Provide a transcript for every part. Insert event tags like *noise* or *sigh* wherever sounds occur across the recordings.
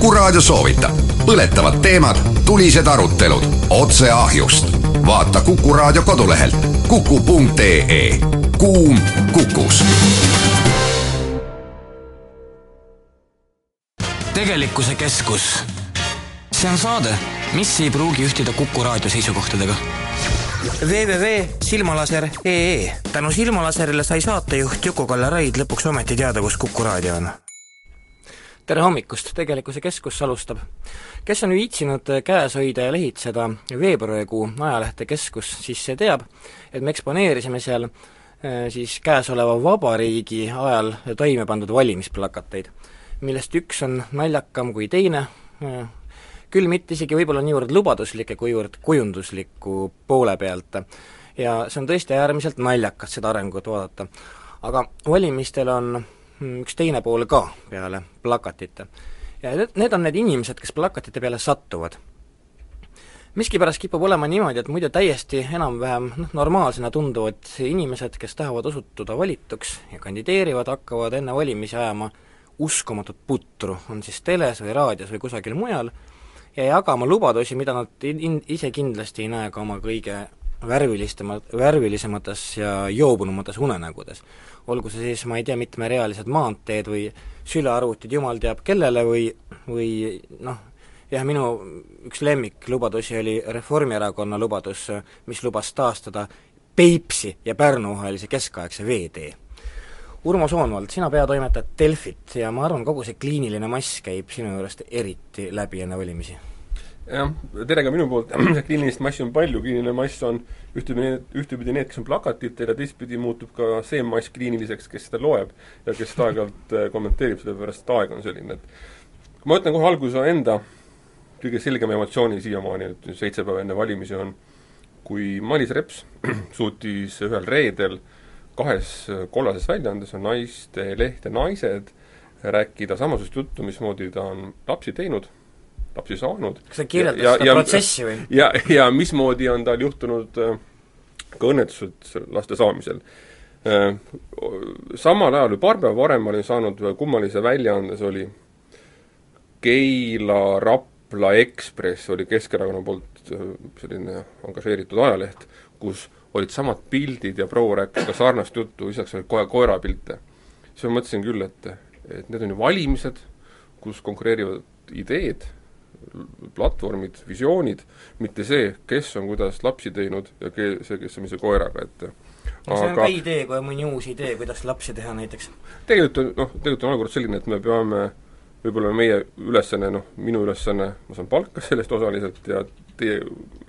Kuku Raadio soovitab põletavad teemad, tulised arutelud otse ahjust. vaata Kuku Raadio kodulehelt kuku.ee. kuum Kukus. tegelikkuse keskus. see on saade, mis ei pruugi ühtida Kuku Raadio seisukohtadega www.silmalaser.ee tänu Silmalaserile sai saatejuht Juku-Kalle Raid lõpuks ometi teada, kus Kuku raadio on. Tere hommikust, Tegelikkuse Keskus alustab. kes on viitsinud käes hoida ja lehitseda veebruarikuu ajalehte Keskus, siis see teab, et me eksponeerisime seal eh, siis käesoleva vabariigi ajal toime pandud valimisplakateid, millest üks on naljakam kui teine, eh, küll mitte isegi võib-olla niivõrd lubaduslike, kuivõrd kujundusliku poole pealt. ja see on tõesti äärmiselt naljakas, seda arengut vaadata. aga valimistel on üks teine pool ka peale plakatite. ja need, need on need inimesed, kes plakatite peale satuvad. miskipärast kipub olema niimoodi, et muidu täiesti enam-vähem noh, normaalsena tunduvad inimesed, kes tahavad osutuda valituks ja kandideerivad, hakkavad enne valimisi ajama uskumatut putru, on siis teles või raadios või kusagil mujal, ja jagama lubadusi, mida nad in-, ise kindlasti ei näe ka oma kõige värvilistema, värvilisemates ja joobunumates unenägudes. olgu see siis, ma ei tea, mitmerealised maanteed või sülearvutid jumal teab kellele või, või noh, jah, minu üks lemmiklubadusi oli Reformierakonna lubadus, mis lubas taastada Peipsi ja Pärnu vahelise keskaegse veetee Urmo Soonvald, sina peatoimetad Delfit ja ma arvan, kogu see kliiniline mass käib sinu juurest eriti läbi enne valimisi. Jah, tere ka minu poolt, *clears throat* kliinilist massi on palju, kliiniline mass on ühtepidi ühtepidi need, kes on plakatitel ja teistpidi muutub ka see mass kliiniliseks, kes seda loeb ja kes seda aeg-ajalt äh, kommenteerib, sellepärast et aeg on selline, et ma ütlen kohe alguses enda kõige selgem emotsiooni siiamaani, et seitse päeva enne valimisi on, kui Mailis Reps *clears throat* suutis ühel reedel äh, kahes kollases väljaandes on naisteleht ja Naised rääkida samasugust juttu, mismoodi ta on lapsi teinud, lapsi saanud. kas sa kirjeldad ja, seda ja, protsessi või? ja, ja mismoodi on tal juhtunud äh, ka õnnetused laste saamisel. Äh, samal ajal või paar päeva varem ma olin saanud kummalise väljaande, see oli Keila Rapla Ekspress, oli Keskerakonna poolt äh, selline angažeeritud ajaleht, kus olid samad pildid ja proua rääkis ka sarnast juttu, lisaks oli kohe koerapilte. siis ma mõtlesin küll, et, et need on ju valimised, kus konkureerivad ideed, platvormid, visioonid, mitte see, kes on kuidas lapsi teinud ja ke-, see, kes on ise koeraga, et no see on ka idee, kui on mõni uus idee, kuidas lapsi teha näiteks. tegelikult on, noh, tegelikult on olukord selline, et me peame võib-olla meie ülesanne, noh, minu ülesanne, ma saan palka sellest osaliselt ja teie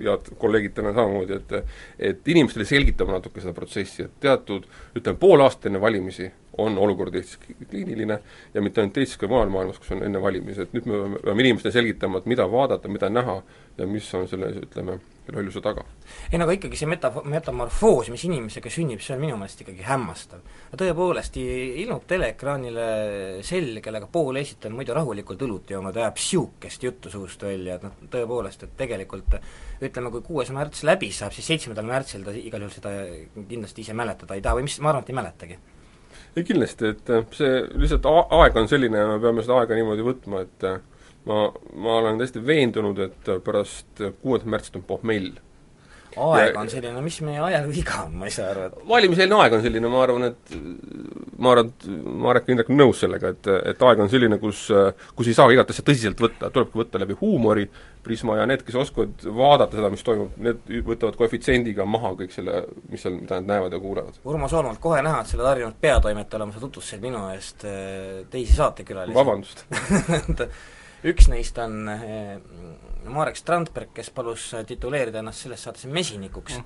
head kolleegid täna samamoodi, et et inimestele selgitama natuke seda protsessi, et teatud ütleme, pool aastat enne valimisi on olukord Eestis kliiniline ja mitte ainult Eestis, ka mujal maailmas, kus on enne valimisi, et nüüd me peame, inimestele selgitama, et mida vaadata, mida näha ja mis on selle, ütleme, lolluse taga. ei no aga ikkagi see meta-, metamorfoos, mis inimesega sünnib, see on minu meelest ikkagi hämmastav. no tõepoolest, ilmub teleekraanile sell, kellega pool Eesti on muidu rahulikult õlut joonud, ajab niisugust juttu suust välja, et noh, tõepoolest, et tegelikult ütleme, kui kuues märts läbi saab, siis seitsmendal märtsil ta igal juhul seda kindlasti ise mäletada ei taha või mis, ma arvan, et ei mäletagi ei kindlasti, et äh, see lihtsalt aeg on selline ja me peame seda aega niimoodi võtma, et äh, ma, ma olen täiesti veendunud, et pärast kuuendat märtsit on pohmell aeg on selline, mis meie ajal viga on, ma ei saa aru, et valimiseelne aeg on selline, ma arvan, et ma arvan, et Marek ja Indrek on nõus sellega, et, et aeg on selline, kus, kus ei saa igat asja tõsiselt võtta, tulebki võtta läbi huumori prisma ja need, kes oskavad vaadata seda, mis toimub, need võtavad koefitsiendiga maha kõik selle, mis seal, mida nad näevad ja kuulevad. Urmo Soonvald, kohe näha, et sa oled harjunud peatoimetaja olema, sa tutvustasid minu eest eh, teisi saatekülalisi. vabandust *laughs* üks neist on eh, Marek Strandberg, kes palus tituleerida ennast selles saates mesinikuks.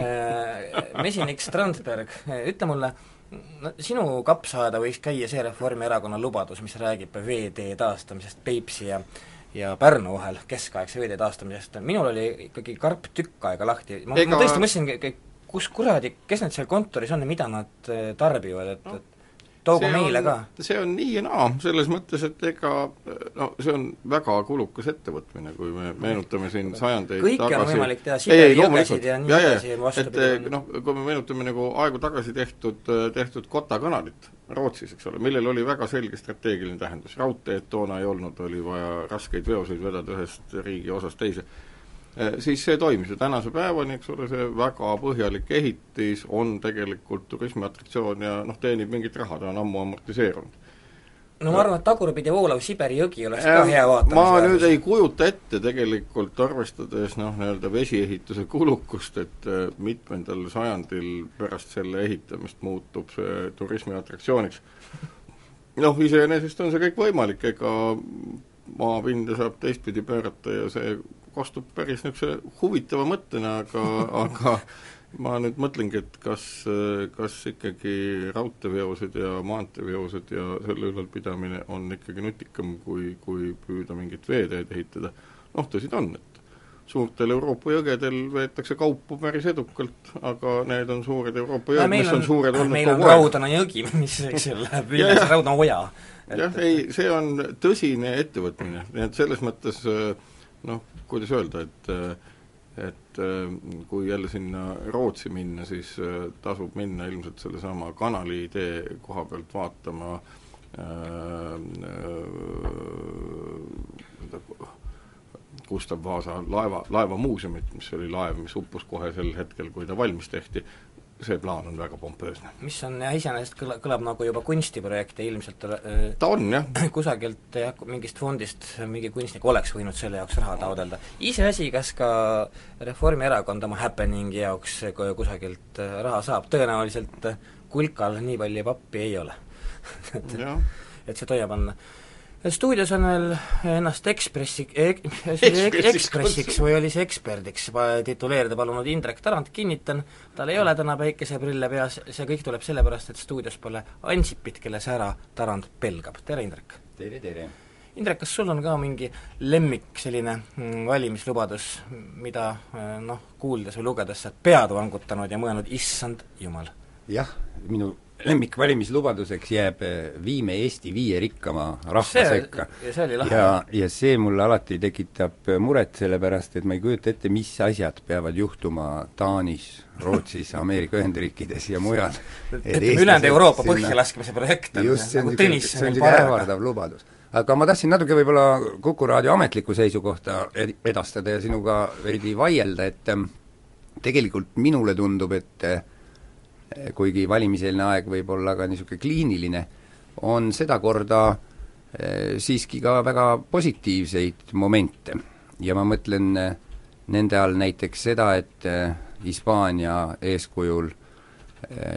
Eh, Mesinik Strandberg, eh, ütle mulle, no sinu kapsaaeda võiks käia see Reformierakonna lubadus, mis räägib veetee taastamisest Peipsi ja ja Pärnu vahel, keskaegse veetee taastamisest, minul oli ikkagi karp tükk aega lahti, ma, Ega... ma tõesti mõtlesin, kus kuradi, kes need seal kontoris on ja mida nad tarbivad, et, et toogu meile ka. see on nii ja naa, selles mõttes, et ega no see on väga kulukas ettevõtmine, kui me meenutame siin sajandeid kõike tagasi. on võimalik teha, Siberi jõgesid ja nii edasi ja vastupidi. et noh, kui me meenutame nagu aegu tagasi tehtud, tehtud Kotta kanalit Rootsis, eks ole, millel oli väga selge strateegiline tähendus, raudteed toona ei olnud, oli vaja raskeid veoseid vedada ühest riigi osast teise. Eh, siis see toimis ju tänase päevani, eks ole, see väga põhjalik ehitis on tegelikult turismiatraktsioon ja noh, teenib mingit raha, ta on ammu amortiseerunud. no ma arvan, et tagurpidi voolav Siberi jõgi oleks ka hea vaatamisväärsus. ma nüüd ei kujuta ette tegelikult, arvestades noh, nii-öelda vesiehituse kulukust, et eh, mitmendal sajandil pärast selle ehitamist muutub see turismiatraktsiooniks. noh, iseenesest on see kõik võimalik, ega maapinda saab teistpidi pöörata ja see kostub päris niisuguse huvitava mõttena, aga *laughs* aga ma nüüd mõtlengi, et kas, kas ikkagi raudteeveosed ja maanteeveosed ja selle ülalpidamine on ikkagi nutikam, kui, kui püüda mingit veeteed ehitada. noh, tõsi ta on, et suurtel Euroopa jõgedel veetakse kaupu päris edukalt, aga need on suured Euroopa jõed, mis on, on suured olnud meil on Raudana jõgi, *laughs* mis, eks ju, läheb üles Raudna oja. jah, ei, see on tõsine ettevõtmine, nii et selles mõttes noh, kuidas öelda, et et kui jälle sinna Rootsi minna, siis tasub minna ilmselt sellesama kanali idee koha pealt vaatama äh, äh, Gustav Vasa laeva, laevamuuseumit, mis oli laev, mis uppus kohe sel hetkel, kui ta valmis tehti, see plaan on väga pompöösne. mis on jah, iseenesest kõla-, kõlab nagu juba kunstiprojekt ja ilmselt äh, ta on jah. *laughs* kusagilt jah, mingist fondist mingi kunstnik oleks võinud selle jaoks raha taotleda. iseasi, kas ka Reformierakond oma happening'i jaoks kusagilt äh, raha saab, tõenäoliselt äh, kulkal nii palju pappi ei ole *laughs* et, et see toia panna stuudios on veel ennast Ekspressi ek,, *laughs* Ekspressiks või oli see eksperdiks tituleerida palunud Indrek Tarand, kinnitan, tal ei ole täna päikeseprille peas, see kõik tuleb sellepärast, et stuudios pole Ansipit, kelle sära Tarand pelgab, tere Indrek! tere, tere! Indrek, kas sul on ka mingi lemmik selline mm, valimislubadus, mida noh, kuuldes või lugedes sa oled pead vangutanud ja mõelnud, issand jumal? jah, minu lemmikvalimislubaduseks jääb eh, viime Eesti viie rikkama rahva sekka. ja, ja see mulle alati tekitab muret, sellepärast et ma ei kujuta ette, mis asjad peavad juhtuma Taanis, Rootsis, Ameerika Ühendriikides ja mujal. ülejäänud Euroopa põhja laskmise projekt on just, nagu niisugune, see on niisugune ähvardav lubadus. aga ma tahtsin natuke võib-olla Kuku raadio ametlikku seisukohta edastada ja sinuga veidi vaielda, et tegelikult minule tundub, et kuigi valimiseelne aeg võib olla ka niisugune kliiniline, on sedakorda eh, siiski ka väga positiivseid momente. ja ma mõtlen eh, nende all näiteks seda, et eh, Hispaania eeskujul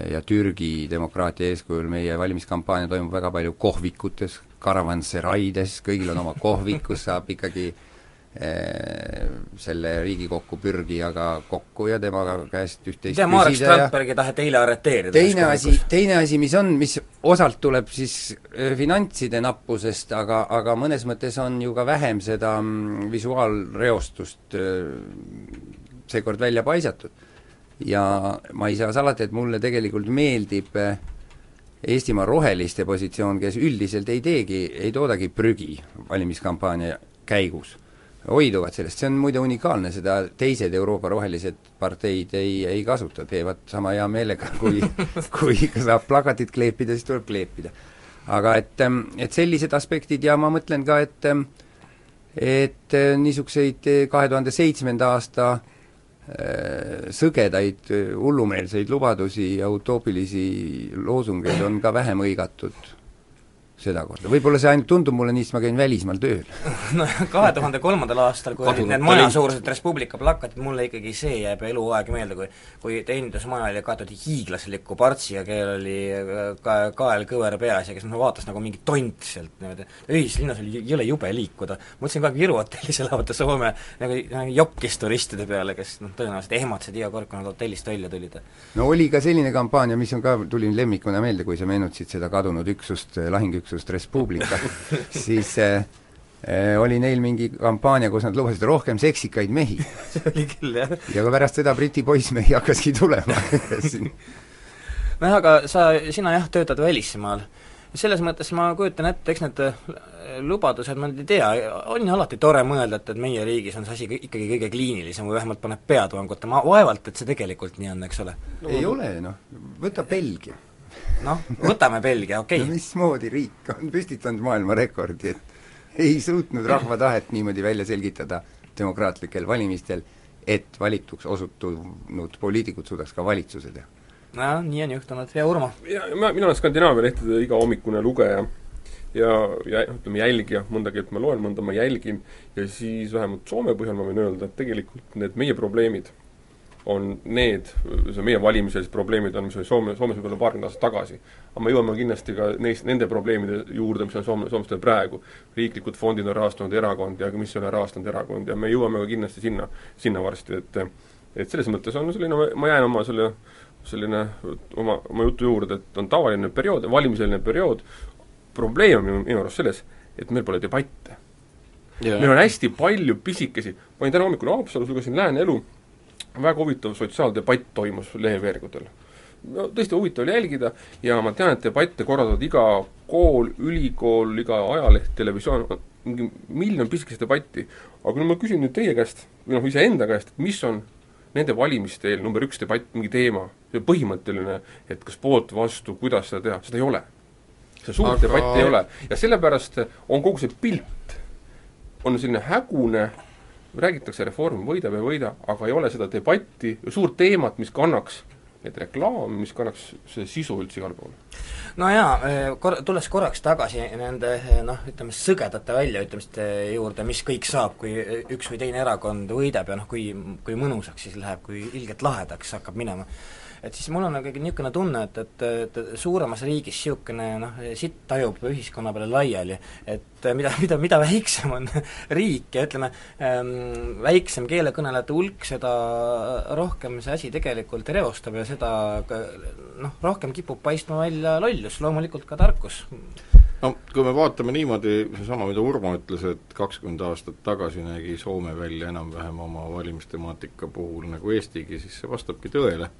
ja Türgi demokraatia eeskujul meie valimiskampaania toimub väga palju kohvikutes, karavanseraides, kõigil on oma kohvik, kus saab ikkagi selle Riigikokku pürgijaga kokku ja tema käest üht-teist küsida Marek Strandbergi taheti eile arreteerida. teine asi, teine asi, mis on, mis osalt tuleb siis eh, finantside nappusest, aga, aga mõnes mõttes on ju ka vähem seda mm, visuaalreostust eh, seekord välja paisatud. ja ma ei saa salata, et mulle tegelikult meeldib Eestimaa roheliste positsioon, kes üldiselt ei teegi, ei toodagi prügi valimiskampaania käigus hoiduvad sellest, see on muide unikaalne, seda teised Euroopa rohelised parteid ei, ei kasuta, teevad sama hea meelega, kui *laughs* kui saab plakatit kleepida, siis tuleb kleepida. aga et, ähm, et sellised aspektid ja ma mõtlen ka, et ähm, et äh, niisuguseid äh, kahe tuhande seitsmenda aasta äh, sõgedaid hullumeelseid lubadusi ja utoopilisi loosungeid on ka vähem hõigatud sedakorda, võib-olla see ainult tundub mulle nii, sest ma käin välismaal tööl *laughs* nojah, kahe tuhande kolmandal aastal, kui olid need majasuurused Res Publica plakatid, mulle ikkagi see jääb eluaeg meelde, kui kui teenindusmaja oli kaetud hiiglasliku partsiga, kellel oli äh, ka kael kõver peas ja kes noh, vaatas nagu mingi tont sealt niimoodi, ühislinnas oli jõle jube liikuda. mõtlesin ka Viru hotellis elavate Soome nagu, nagu jokkis turistide peale, kes noh, tõenäoliselt ehmatasid iga kord, kui nad hotellist välja tulid. no oli ka selline kampaania, mis on ka, tuli lemmikuna meelde, kui sa meenutasid seda kadunud üksust, lahingüksust, üksust Res Publica *laughs* siis äh, oli neil mingi kampaania, kus nad lubasid rohkem seksikaid mehi. *laughs* see oli küll, jah. ja ka pärast seda Briti poissmehi hakkaski tulema *laughs* nojah, aga sa, sina jah, töötad välismaal. selles mõttes ma kujutan ette, eks need äh, lubadused, ma nüüd ei tea, on ju alati tore mõelda, et, et meie riigis on see asi ikkagi kõige kliinilisem või vähemalt paneb pead vangutama, vaevalt, et see tegelikult nii on, eks ole no,. ei ole noh, võta Belgia. Noh, võtame Belgia, okei. okay. no mismoodi riik on püstitanud maailmarekordi, et ei suutnud rahva tahet niimoodi välja selgitada demokraatlikel valimistel, et valituks osutunud poliitikud suudaks ka valitsuse teha? Nojah, nii on juhtunud, ja Urmo? ja ma, mina olen Skandinaavia lehtede igahommikune lugeja. Ja, ja ütleme, jälgija, mõnda keelt ma loen, mõnda ma jälgin, ja siis vähemalt Soome põhjal ma võin öelda, et tegelikult need meie probleemid on need, see meie valimiselised probleemid on, mis oli Soome, Soomes võib-olla paarkümmend aastat tagasi. aga me jõuame kindlasti ka neist, nende probleemide juurde, mis on Soome, soomlastel praegu. riiklikud fondid on rahastanud erakondi, aga mis ei ole rahastanud erakondi ja me jõuame ka kindlasti sinna, sinna varsti, et et selles mõttes on selline, ma jään oma selle selline oma, oma jutu juurde, et on tavaline periood, valimiseelne periood, probleem on minu, arust selles, et meil pole debatte meil on hästi palju pisikesi, ma olin täna hommikul Haapsalus, lugesin Lääne Elu, väga huvitav sotsiaaldebatt toimus leheveergudel. no tõesti huvitav oli jälgida ja ma tean, et debatte korraldavad iga kool, ülikool, iga ajaleht, televisioon, mingi miljon pisikest debatti. aga kui ma küsin nüüd teie käest, või noh, iseenda käest, et mis on nende valimiste eel number üks debatt, mingi teema, see põhimõtteline, et kas poolt, vastu, kuidas seda teha, seda ei ole. seda suurt Aga... debatti ei ole ja sellepärast on kogu see pilt, on selline hägune, räägitakse, reform võidab ja ei võida, aga ei ole seda debatti, suurt teemat, mis kannaks et reklaam, mis kannaks see sisu üldse igale poole. no jaa, eh, kor-, tulles korraks tagasi nende eh, noh, ütleme sõgedate väljaütlemiste juurde, mis kõik saab, kui üks või teine erakond võidab ja noh, kui, kui mõnusaks siis läheb, kui ilgelt lahedaks hakkab minema et siis mul on ikkagi niisugune tunne, et, et, et suuremas riigis niisugune noh, sitt tajub ühiskonna peale laiali, et mida, mida, mida väiksem on *laughs* riik ja ütleme ähm,, väiksem keelekõnelejate hulk, seda rohkem see asi tegelikult reostab ja seda noh, rohkem kipub paistma välja lollus, loomulikult ka tarkus. No kui me vaatame niimoodi, seesama, mida Urmo ütles, et kakskümmend aastat tagasi nägi Soome välja enam-vähem oma valimistemaatika puhul nagu Eestigi, siis see vastabki tõele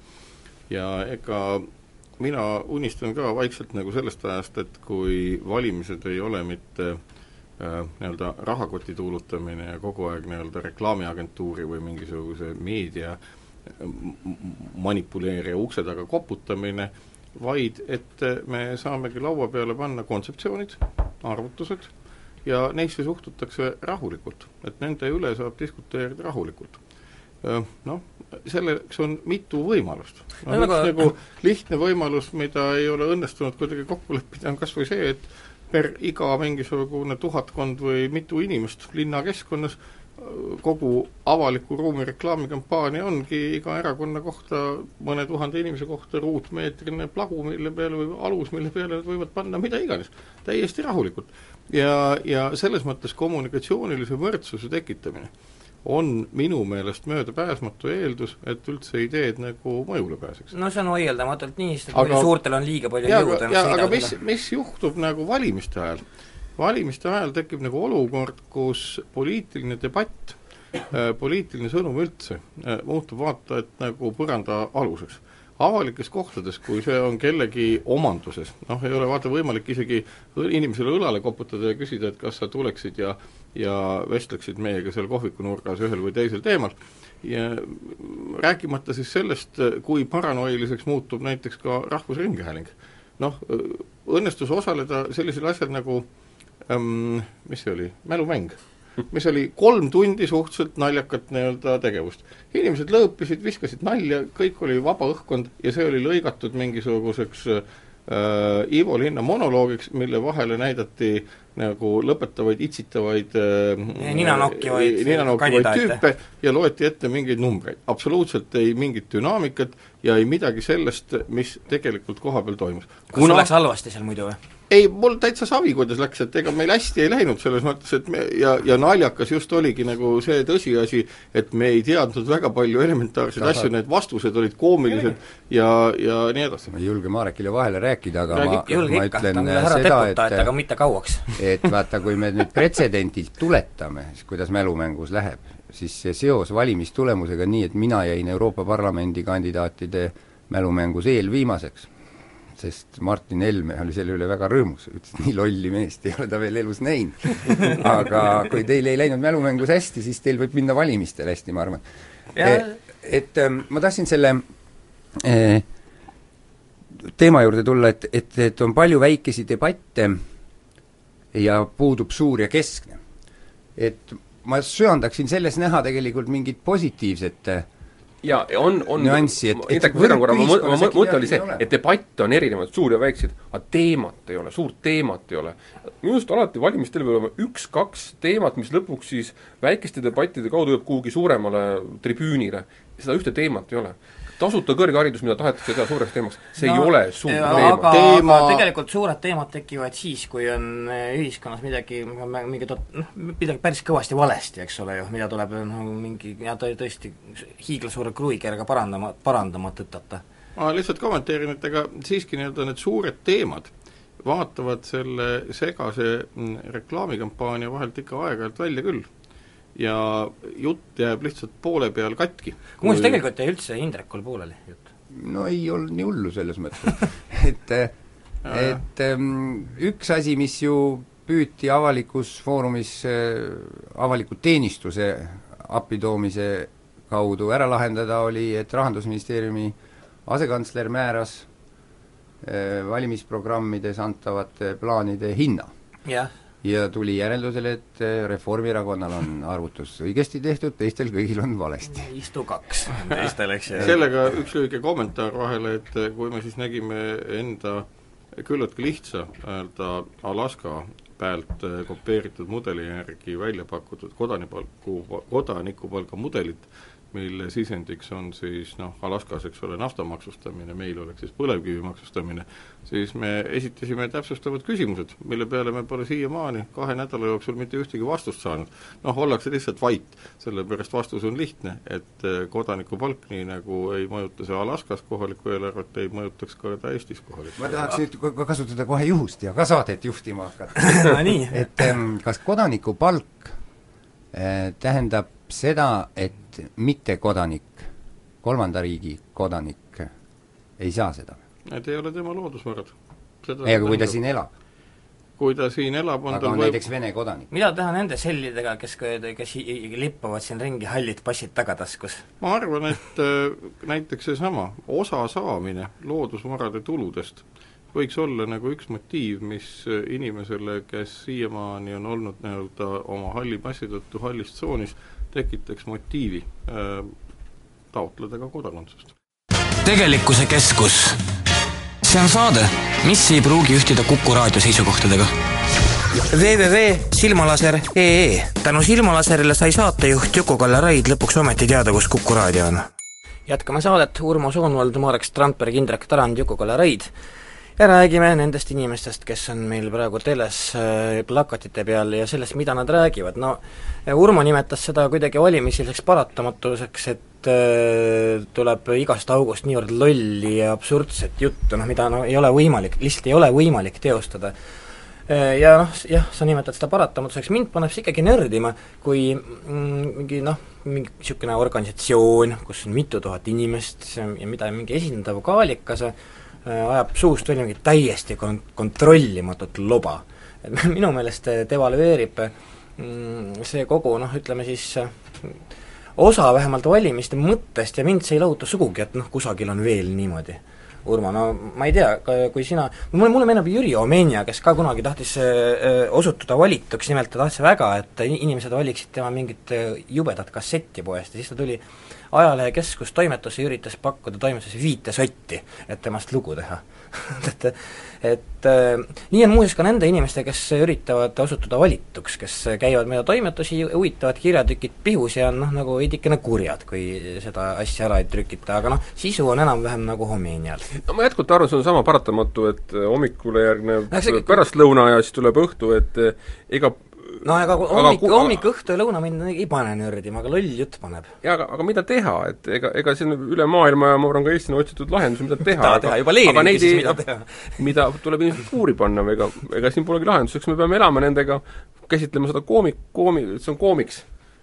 ja ega mina unistan ka vaikselt nagu sellest ajast, et kui valimised ei ole mitte äh, nii-öelda rahakoti tuulutamine ja kogu aeg nii-öelda reklaamiagentuuri või mingisuguse meedia manipuleerija ukse taga koputamine, vaid et me saamegi laua peale panna kontseptsioonid, arvutused ja neisse suhtutakse rahulikult, et nende üle saab diskuteerida rahulikult. Noh, selleks on mitu võimalust. no üks aga... nagu lihtne võimalus, mida ei ole õnnestunud kuidagi kokku leppida, on kas või see, et per iga mingisugune tuhatkond või mitu inimest linnakeskkonnas kogu avaliku ruumi reklaamikampaania ongi iga erakonna kohta, mõne tuhande inimese kohta ruutmeetrine plagu, mille peale või alus, mille peale nad võivad panna mida iganes, täiesti rahulikult. ja, ja selles mõttes kommunikatsioonilise võrdsuse tekitamine on minu meelest möödapääsmatu eeldus, et üldse ideed nagu mõjule pääseks. no see on vaieldamatult nii, sest aga suurtel on liiga palju jõudu ennast aga mis, mis juhtub nagu valimiste ajal? valimiste ajal tekib nagu olukord, kus poliitiline debatt äh,, poliitiline sõnum üldse äh, muutub vaata et nagu põranda aluseks avalikes kohtades, kui see on kellegi omanduses, noh, ei ole vaata võimalik isegi inimesele õlale koputada ja küsida, et kas sa tuleksid ja ja vestleksid meiega seal kohvikunurgas ühel või teisel teemal, ja rääkimata siis sellest, kui paranoiliseks muutub näiteks ka Rahvusringhääling. noh, õnnestus osaleda sellisel asjal nagu ähm, mis see oli, mälumäng mis oli kolm tundi suhteliselt naljakat nii-öelda tegevust. inimesed lõõpisid, viskasid nalja, kõik oli vaba õhkkond ja see oli lõigatud mingisuguseks äh, Ivo Linna monoloogiks, mille vahele näidati nagu lõpetavaid itsitavaid äh, ninanokkivaid ninanokkivaid tüüpe ja loeti ette mingeid numbreid. absoluutselt ei mingit dünaamikat ja ei midagi sellest, mis tegelikult kohapeal toimus. kas sul läks halvasti seal muidu või? Ei, mul täitsa savi, kuidas läks, et ega meil hästi ei läinud selles mõttes, et me ja, ja naljakas just oligi nagu see tõsiasi, et me ei teadnud väga palju elementaarseid asju, need vastused olid koomilised ja, ja nii edasi. ma ei julge Marekile vahele rääkida, aga Räägi, ma, ma ikka, ta on härra deputaat, aga mitte kauaks. *laughs* et vaata, kui me nüüd pretsedendilt tuletame, siis kuidas mälumängus läheb, siis see seos valimistulemusega nii, et mina jäin Euroopa Parlamendi kandidaatide mälumängus eelviimaseks sest Martin Helme oli selle üle väga rõõmus, ütles, nii lolli meest ei ole ta veel elus näinud. *laughs* aga kui teil ei läinud mälumängus hästi, siis teil võib minna valimistele hästi, ma arvan. et, et ähm, ma tahtsin selle eh, teema juurde tulla, et, et, et on palju väikesi debatte ja puudub suur ja keskne. et ma söandaksin selles näha tegelikult mingit positiivset äh, ja on, on nüanssi, et, et ma korra, mõte, ma mõte oli see, et debatte on erinevaid, suuri ja väikseid, aga teemat ei ole, suurt teemat ei ole. minu arust alati valimistel peab olema üks-kaks teemat, mis lõpuks siis väikeste debattide kaudu jõuab kuhugi suuremale tribüünile. seda ühte teemat ei ole tasuta kõrgharidus, mida tahetakse teha suureks teemaks, see no, ei ole suur teema. aga teema... tegelikult suured teemad tekivad siis, kui on eh, ühiskonnas midagi, mingi tot-, noh, midagi päris kõvasti valesti, eks ole ju, mida tuleb noh, mingi ja tõesti hiiglasuure kruvikerga parandama, parandama tõtata. ma lihtsalt kommenteerin, et ega siiski nii-öelda need suured teemad vaatavad selle segase mm, reklaamikampaania vahelt ikka aeg-ajalt välja küll ja jutt jääb lihtsalt poole peal katki. muuseas, tegelikult jäi üldse Indrekul pooleli jutt? no ei olnud nii hullu selles mõttes *laughs* et et ähm, üks asi, mis ju püüti avalikus foorumis äh, avaliku teenistuse appitoomise kaudu ära lahendada, oli, et Rahandusministeeriumi asekantsler määras äh, valimisprogrammides antavate plaanide hinna. jah ja tuli järeldusele, et eh, Reformierakonnal on arvutus õigesti tehtud, teistel kõigil on valesti. istu kaks teistel, eks ju. sellega üks lühike kommentaar vahele, et eh, kui me siis nägime enda küllaltki lihtsa nii-öelda Alaska pealt eh, kopeeritud mudeli järgi välja pakutud kodanikupalku, kodanikupalga mudelit, mille sisendiks on siis noh, Alaskas, eks ole, nafta maksustamine, meil oleks siis põlevkivi maksustamine, siis me esitasime täpsustavad küsimused, mille peale me pole siiamaani kahe nädala jooksul mitte ühtegi vastust saanud. noh, ollakse lihtsalt vait, sellepärast vastus on lihtne, et eh, kodanikupalk, nii nagu ei mõjuta see Alaskas kohalikku eelarvet, ei mõjutaks ka ta Eestis kohalikku ma tahaks nüüd kasutada kohe juhust ja ka saadet juhtima hakata. *laughs* No nii. Et ähm, kas kodanikupalk äh, tähendab seda, et mittekodanik, kolmanda riigi kodanik ei saa seda? Need ei ole tema loodusvarad. ei, aga kui ta siin elab? kui ta siin elab, on aga tal on võib... näiteks Vene kodanik. mida teha nende sellidega, kes, kes lippavad siin ringi hallid passid tagataskus? ma arvan, et äh, näiteks seesama osa saamine loodusvarade tuludest võiks olla nagu üks motiiv, mis äh, inimesele, kes siiamaani on olnud nii-öelda oma halli passi tõttu hallis tsoonis, tekitaks motiivi äh, taotleda ka kodakondsust. tegelikkuse keskus. see on saade, mis ei pruugi ühtida Kuku raadio seisukohtadega www.silmalaser.ee tänu Silmalaserile sai saatejuht Juku-Kalle Raid lõpuks ometi teada, kus Kuku raadio on. jätkame saadet, Urmo Soonvald, Marek Strandberg, Indrek Tarand, Juku-Kalle Raid ja räägime nendest inimestest, kes on meil praegu teles äh, plakatite peal ja sellest, mida nad räägivad, no Urmo nimetas seda kuidagi valimiseelseks paratamatuseks, et äh, tuleb igast august niivõrd lolli ja absurdset juttu, noh mida no ei ole võimalik, lihtsalt ei ole võimalik teostada. Äh, ja noh, jah, sa nimetad seda paratamatuseks, mind paneb see ikkagi nördima, kui mm, mingi noh, mingi niisugune organisatsioon, kus on mitu tuhat inimest ja mida mingi esindav kaalikas, Äh, ajab suust välja mingit täiesti kon-, kontrollimatut loba. et *laughs* minu meelest devalveerib mm, see kogu noh, ütleme siis osa vähemalt valimiste mõttest ja mind see ei lahuta sugugi, et noh, kusagil on veel niimoodi. Urmo, no ma ei tea, kui sina, mulle, mulle meenub Jüri Omenja, kes ka kunagi tahtis äh, osutuda valituks, nimelt ta tahtis väga, et inimesed valiksid tema mingit jubedat kassetti poest ja siis ta tuli äh, ajalehekeskus toimetusse üritas pakkuda toimetuses viite sotti, et temast lugu teha *laughs* et, et äh, nii on muuseas ka nende inimestega, kes üritavad osutuda valituks, kes käivad mööda toimetusi, huvitavad kirjatükid pihus ja on noh, nagu veidikene kurjad, kui seda asja ära ei trükita, aga noh, sisu on enam-vähem nagu homeenial. no ma jätkuvalt arvan, see on sama paratamatu, et hommikule järgneb no, see... pärastlõuna ja siis tuleb õhtu, et ega no aga hommik, hommik, õhtu ja lõuna mind ei pane nördima, aga loll jutt paneb. jaa, aga, aga mida teha, et ega, ega siin üle maailma ja ma arvan ka Eestis on otsitud lahendusi, mida teha mida teha, juba Lenin küsis, mida teha. mida tuleb ilmselt kuuri panna või ega, ega siin polegi lahenduseks, me peame elama nendega, käsitlema seda koomik, koomi-, see on koomiks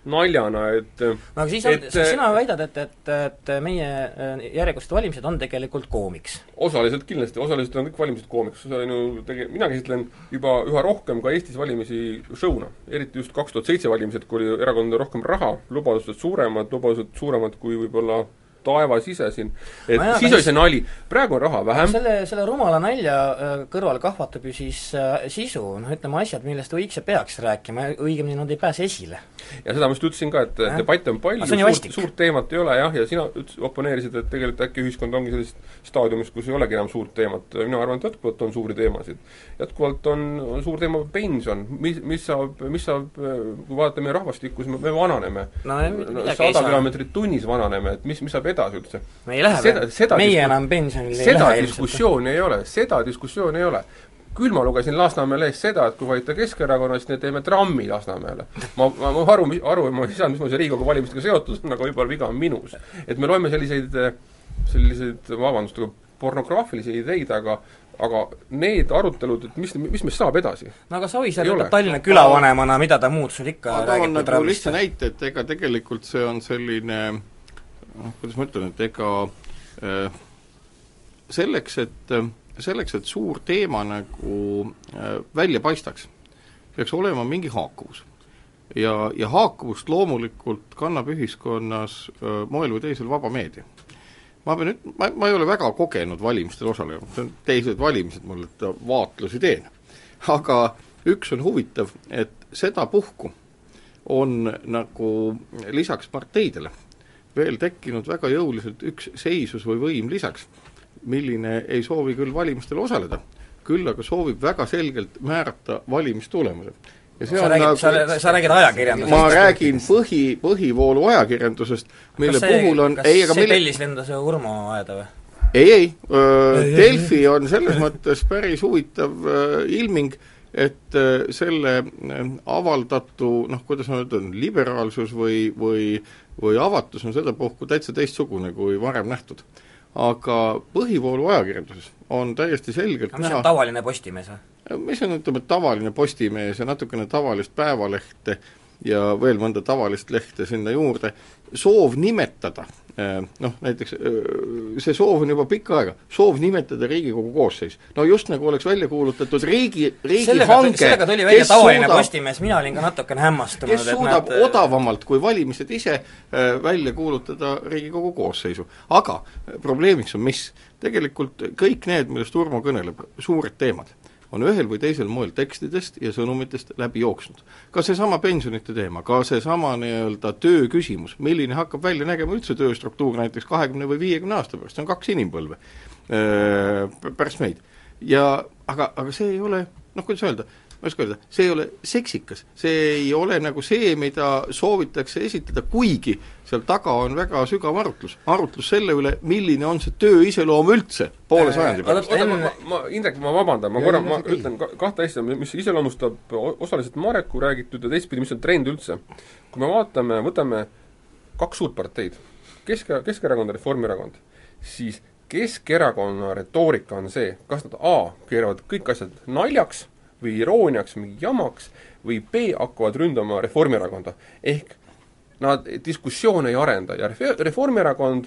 naljana, et no aga siis on, et sina väidad, et, et, et meie äh, järjekordsed valimised on tegelikult koomiks? osaliselt kindlasti, osaliselt on kõik valimised koomiks, see on ju tege-, mina käsitlen juba üha rohkem ka Eestis valimisi show'na. eriti just kaks tuhat seitse valimised, kui oli erakondadel rohkem raha, lubadused suuremad, lubadused suuremad kui võib-olla taevas ise siin, et Nojah, siis oli see nali, praegu on raha vähem, selle, selle rumala nalja äh, kõrval kahvatab ju siis äh, sisu, noh ütleme asjad, millest võiks ja peaks rääkima, õigemini nad ei pääse esile. Ja seda ma just ütlesin ka, et Jah. debatte on palju, suurt, suurt teemat ei ole jah, ja sina üt-, oponeerisid, et tegelikult äkki ühiskond ongi sellises staadiumis, kus ei olegi enam suurt teemat, mina arvan, et jätkuvalt on suuri teemasid. jätkuvalt on, on suur teema pension, mis, mis saab, mis saab, kui vaadata meie rahvastikku, siis me, me vananeme no sada kilomeetrit tunnis vananeme, et mis, mis saab edasi üldse? me ei lähe Seda- seda meie enam pensionile ei seda lähe ilmselt. diskussiooni ei ole, seda diskussiooni ei ole. Küll ma lugesin Lasnamäe lehest seda, et kui valida Keskerakonna, siis me teeme trammi Lasnamäele. ma, ma, ma aru, aru, ma ei saanud, mis mul see Riigikogu valimistega seotud on, aga võib-olla viga on minus. et me loeme selliseid, selliseid, vabandust, aga pornograafilisi ideid, aga aga need arutelud, et mis, mis meist saab edasi? no aga Savisaar ütleb Tallinna külavanemana, mida ta muud sul ikka toon räägib kui nagu trammist. lihtsa näite, et ega tegelikult see on selline noh, kuidas ma ütlen, et ega äh, selleks, et, selleks, et suur teema nagu äh, välja paistaks, peaks olema mingi haakuvus. ja, ja haakuvust loomulikult kannab ühiskonnas äh, moel või teisel vaba meedia ma pean üt-, ma, ma ei ole väga kogenud valimistel osaleja, see on teised valimised mul, et vaatlusi teen. aga üks on huvitav, et sedapuhku on nagu lisaks parteidele veel tekkinud väga jõuliselt üks seisus või võim lisaks, milline ei soovi küll valimistel osaleda, küll aga soovib väga selgelt määrata valimistulemuse. ja see sa on räägid, nagu sa, sa räägid ajakirjandusest. ma räägin põhi, põhivoolu ajakirjandusest, mille see, puhul on, kas ei, aga see mille, tellis lendas Urmo aeda või? ei, ei, Delfi on selles mõttes päris huvitav ilming, et selle avaldatu noh, kuidas ma ütlen, liberaalsus või, või või avatus on sedapuhku täitsa teistsugune kui varem nähtud. Aga põhivoolu ajakirjanduses on täiesti selgelt aga mis näha on tavaline Postimees või? mis on, ütleme, tavaline Postimees ja natukene tavalist Päevalehte ja veel mõnda tavalist lehte sinna juurde, soov nimetada noh, näiteks see soov on juba pikka aega, soov nimetada Riigikogu koosseis. no just nagu oleks välja kuulutatud riigi, riigihange, sellega tuli välja tavaline Postimees, mina olin ka natukene hämmastunud, kes suudab näed, odavamalt kui valimised ise välja kuulutada Riigikogu koosseisu. aga probleemiks on mis? tegelikult kõik need, millest Urmo kõneleb, suured teemad, on ühel või teisel moel tekstidest ja sõnumitest läbi jooksnud. ka seesama pensionite teema, ka seesama nii-öelda töö küsimus, milline hakkab välja nägema üldse tööstruktuur näiteks kahekümne või viiekümne aasta pärast, see on kaks inimpõlve äh, pärast meid. ja aga, aga see ei ole noh, kuidas öelda, ma ei oska öelda, see ei ole seksikas, see ei ole nagu see, mida soovitakse esitada, kuigi seal taga on väga sügav arutlus. arutlus selle üle, milline on see töö iseloom üldse poole Äh, sajandi pärast. ma, ma, ma, Indrek, ma vabandan, ma korra, ma ütlen ka, kahte asja, mis iseloomustab osaliselt Mareku räägitud ja teistpidi, mis on trend üldse. kui me vaatame, võtame kaks suurt parteid, Kesk, Keskerakond ja Reformierakond, siis Keskerakonna retoorika on see, kas nad A, keeravad kõik asjad naljaks või irooniaks, mingi jamaks, või B, hakkavad ründama Reformierakonda. ehk nad diskussioone ei arenda ja Ref-, Reformierakond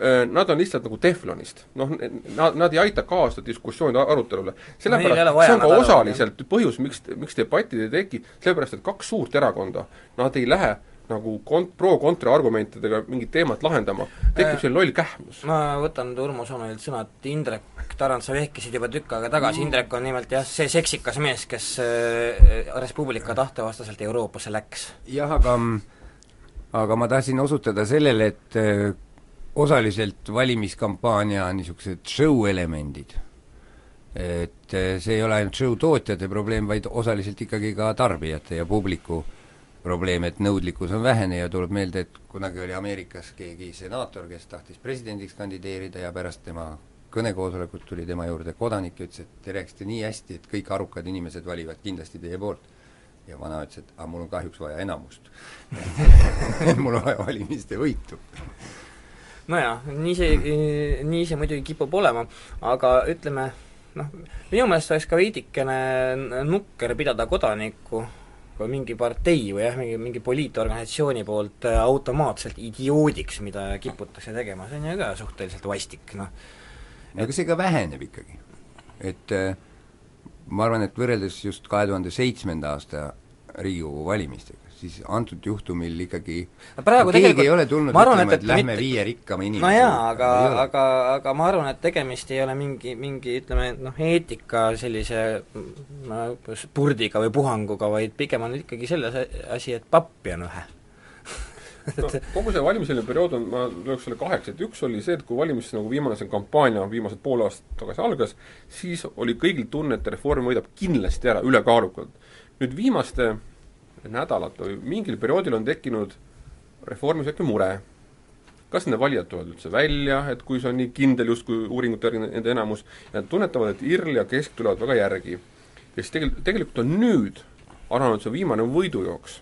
öö, Nad on lihtsalt nagu teflonist. noh, nad, nad ei aita kaasa diskussioonide arutelule. Sellepärast, vaja see on ka osaliselt põhjus, miks, miks debatid ei teki, sellepärast et kaks suurt erakonda, nad ei lähe nagu kont-, pro-kontra argumentidega mingit teemat lahendama, tekib Äh, selline loll kähmus. ma võtan Urmo Soomelilt sõna, et Indrek Tarand, sa vehkisid juba tükk aega tagasi, Indrek on nimelt jah, see seksikas mees, kes äh, Res Publica tahte vastaselt Euroopasse läks. jah, aga aga ma tahtsin osutada sellele, et äh, osaliselt valimiskampaania niisugused show-elemendid, et äh, see ei ole ainult show tootjate probleem, vaid osaliselt ikkagi ka tarbijate ja publiku probleem, et nõudlikkus on vähene ja tuleb meelde, et kunagi oli Ameerikas keegi senaator, kes tahtis presidendiks kandideerida ja pärast tema kõnekoosolekut tuli tema juurde kodanik ja ütles, et te rääkisite nii hästi, et kõik arukad inimesed valivad kindlasti teie poolt. Ja vana ütles, et aga mul on kahjuks vaja enamust *laughs* mul on vaja valimiste võitu. nojah, nii see, nii see muidugi kipub olema, aga ütleme noh, minu meelest oleks ka veidikene nukker pidada kodanikku kui mingi partei või jah, mingi, mingi poliitorganisatsiooni poolt äh, automaatselt idioodiks, mida kiputakse tegema, see on ju ka suhteliselt vastik, noh. aga see ka väheneb ikkagi. et äh, ma arvan, et võrreldes just kahe tuhande seitsmenda aasta Riigikogu valimistega, siis antud juhtumil ikkagi praegu keegi ei ole tulnud arvan, ütlema, et, et, et lähme mitte... viie rikkama inimese no jaa, aga, aga, aga ma arvan, et tegemist ei ole mingi, mingi ütleme noh, eetika sellise no, spurdiga või puhanguga, vaid pigem on ikkagi selles asi, et pappi on vähe no, kogu see valimiseelne periood on, ma lööks selle kaheks, et üks oli see, et kui valimis nagu viimane see kampaania viimased pool aastat tagasi algas, siis oli kõigil tunne, et Reform võidab kindlasti ära, ülekaalukalt. nüüd viimaste nädalat või mingil perioodil on tekkinud Reformis äkki mure. kas nende valijad tulevad üldse välja, et kui see on nii kindel justkui uuringute järgi nende enamus, ja nad tunnetavad, et IRL ja Kesk tulevad väga järgi. ja siis tegelikult, tegelikult on nüüd alanud see viimane võidujooks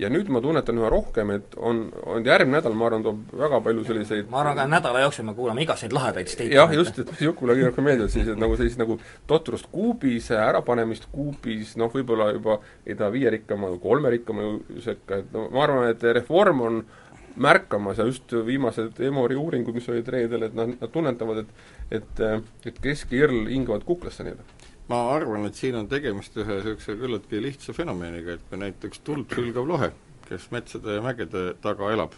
ja nüüd ma tunnetan üha rohkem, et on, on järgmine nädal, ma arvan, toob väga palju selliseid ma arvan, ka nädala jooksul me kuulame igasuguseid lahedaid statement'e. jah, just, et Jukule rohkem meeldivad, sellised nagu sellist nagu totrust kuubis, ärapanemist kuubis, noh võib-olla juba ei taha viie rikkama, kolme rikkama sekka, et no ma arvan, et reform on märkamas ja just viimased Emori uuringud, mis olid reedel, et nad, nad tunnetavad, et et, et Kesk ja IRL hingavad kuklasse neile ma arvan, et siin on tegemist ühe niisuguse küllaltki lihtsa fenomeniga, et kui näiteks tuld sülgav lohe, kes metsade ja mägede taga elab,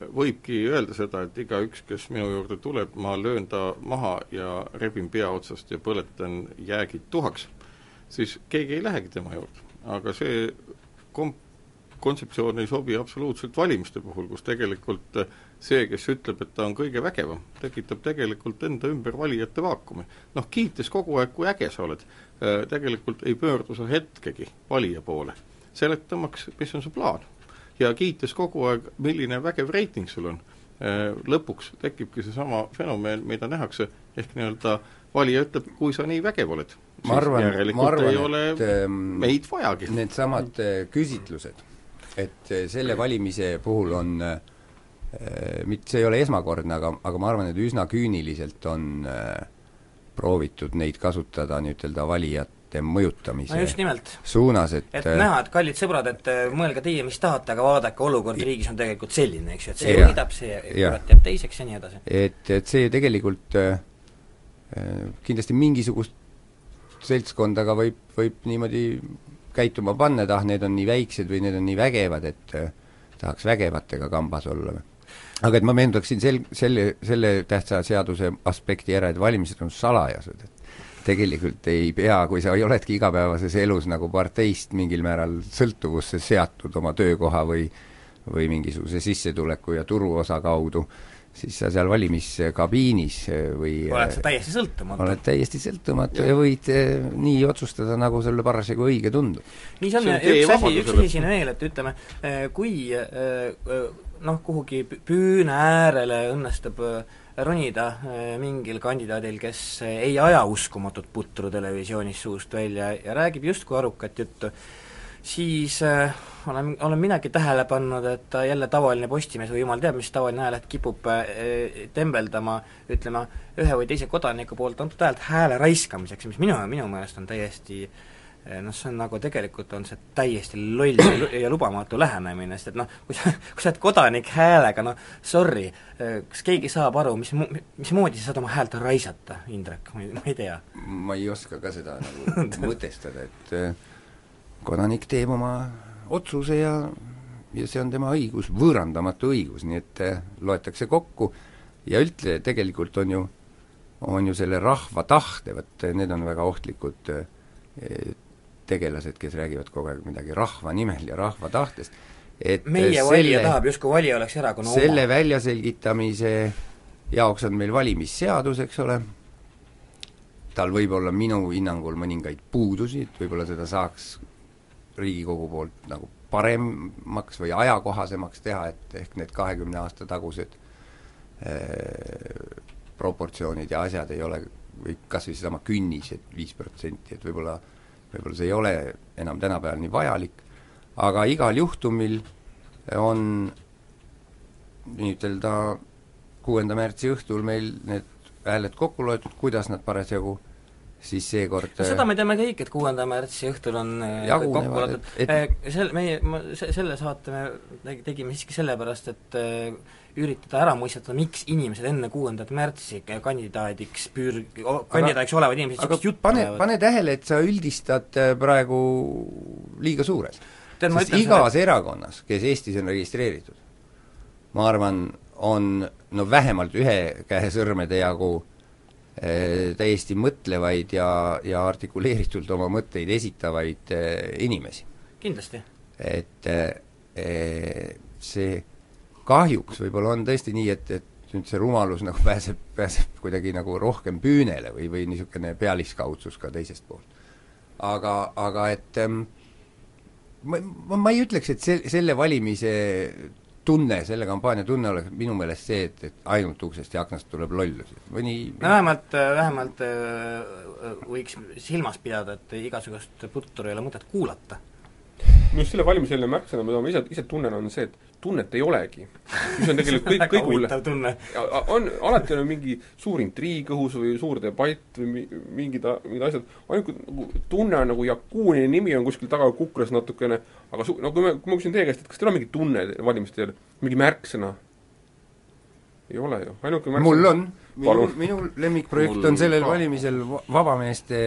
võibki öelda seda, et igaüks, kes minu juurde tuleb, ma löön ta maha ja rebin pea otsast ja põletan jäägid tuhaks, siis keegi ei lähegi tema juurde. aga see komp-, kontseptsioon ei sobi absoluutselt valimiste puhul, kus tegelikult see, kes ütleb, et ta on kõige vägevam, tekitab tegelikult enda ümber valijate vaakumi. noh, kiites kogu aeg, kui äge sa oled, äh, tegelikult ei pöördu sa hetkegi valija poole, seletamaks, mis on su plaan. ja kiites kogu aeg, milline vägev reiting sul on, äh, lõpuks tekibki seesama fenomen, mida nähakse, ehk nii-öelda valija ütleb, kui sa nii vägev oled, ma arvan, ma arvan, et ähm, meid vajagi. Needsamad äh, küsitlused, et selle valimise puhul on Äh, mitte, see ei ole esmakordne, aga, aga ma arvan, et üsna küüniliselt on äh, proovitud neid kasutada nii-ütelda valijate mõjutamise no just nimelt. suunas, et et näha, et kallid sõbrad, et äh, mõelge teie, mis tahate, aga vaadake, olukord riigis on tegelikult selline, eks ju, et see võidab, see kurat jääb teiseks ja nii edasi. et, et see tegelikult äh, kindlasti mingisugust seltskonda võib, võib niimoodi käituma panna, et ah, need on nii väiksed või need on nii vägevad, et äh, tahaks vägevatega kambas olla või aga et ma meenutaksin sel-, selle, selle tähtsa seaduse aspekti ära, et valimised on salajased, et tegelikult ei pea, kui sa oledki igapäevases elus nagu parteist mingil määral sõltuvusse seatud oma töökoha või või mingisuguse sissetuleku ja turuosa kaudu, siis sa seal valimiskabiinis või oled sa täiesti sõltumatu. oled täiesti sõltumatu ja, ja võid eh, nii otsustada, nagu sulle parasjagu õige tundub. nii see on, üks asi, üks asi siin veel, et ütleme, eh, kui eh, noh, kuhugi püüne äärele õnnestub äh, ronida äh, mingil kandidaadil, kes ei aja uskumatut putru televisioonis suust välja ja räägib justkui arukat juttu, siis äh, olen, olen minagi tähele pannud, et jälle tavaline Postimees või jumal teab, mis tavaline ajaleht kipub äh, tembeldama, ütlema, ühe või teise kodaniku poolt antud häält hääle raiskamiseks, mis minu, minu meelest on täiesti äh, noh, see on nagu tegelikult on see täiesti loll ja lubamatu lähenemine, sest et noh, kui sa, kui sa oled kodanik häälega, no sorry, eh, kas keegi saab aru, mis, mismoodi sa saad oma häält raisata, Indrek, ma ei, ma ei tea? ma ei oska ka seda nagu *laughs* mõtestada, et eh, kodanik teeb oma otsuse ja ja see on tema õigus, võõrandamatu õigus, nii et loetakse kokku ja üldse tegelikult on ju, on ju selle rahva tahte, vot need on väga ohtlikud tegelased, kes räägivad kogu aeg midagi rahva nimel ja rahva tahtest, et meie selle, valija tahab, justkui valija oleks erakonna oma. selle väljaselgitamise jaoks on meil valimisseadus, eks ole, tal võib olla minu hinnangul mõningaid puudusi, et võib-olla seda saaks Riigikogu poolt nagu paremaks või ajakohasemaks teha, et ehk need kahekümne aasta tagused äh, proportsioonid ja asjad ei ole, või kas või seesama künnis, et viis protsenti, et võib-olla äh, võib-olla see ei ole enam tänapäeval nii vajalik, aga igal juhtumil on nii-ütelda kuuenda märtsi õhtul meil need hääled kokku loetud, kuidas nad parasjagu siis seekord seda me teame kõik, et kuuenda märtsi õhtul on äh, Jagunevad, kokku latud, et- sel-, meie, ma se-, selle saate me tegi- tegime siiski sellepärast, et äh, üritada ära mõistetada, miks inimesed enne kuuendat märtsi kandidaadiks püür-, kandidaadiks olevad inimesed niisugust juttu pane, pane tähele, et sa üldistad äh, praegu liiga suurelt. Sest igas sulle- erakonnas, kes Eestis on registreeritud, ma arvan, on no vähemalt ühe käe sõrmede jagu eh, täiesti mõtlevaid ja, ja artikuleeritult oma mõtteid esitavaid eh, inimesi. kindlasti. et see kahjuks võib-olla on tõesti nii, et, et nüüd see rumalus nagu *laughs* pääseb, pääseb kuidagi nagu rohkem püünele või, või niisugune pealiskaudsus ka teisest poolt. aga, aga et ähm, ma, ma, ma ei ütleks, et see, selle valimise tunne, selle kampaania tunne oleks minu meelest see, et, et ainult uksest ja aknast tuleb lollusi. mõni no vähemalt, vähemalt äh, võiks silmas pidada, et igasugust putru ei ole mõtet kuulata. minu arust selle valimiseelne märksõna, mida ma ise, ise tunnen, on see, et tunnet ei olegi. mis on tegelikult *laughs* kõik, kõik huvitav tunne. on, alati on mingi suur intriig õhus või suur debatt või mi- mingid, mingid asjad, ainuke nagu tunne on nagu Jakuuni nimi on kuskil taga kuklas natukene, aga su-, no kui me, kui ma küsin teie käest, et kas teil on mingi tunne valimiste eel, mingi märksõna? ei ole ju, ainuke märksõna mul on, minu, minu lemmikprojekt Mul on sellel ka. valimisel va- vabameeste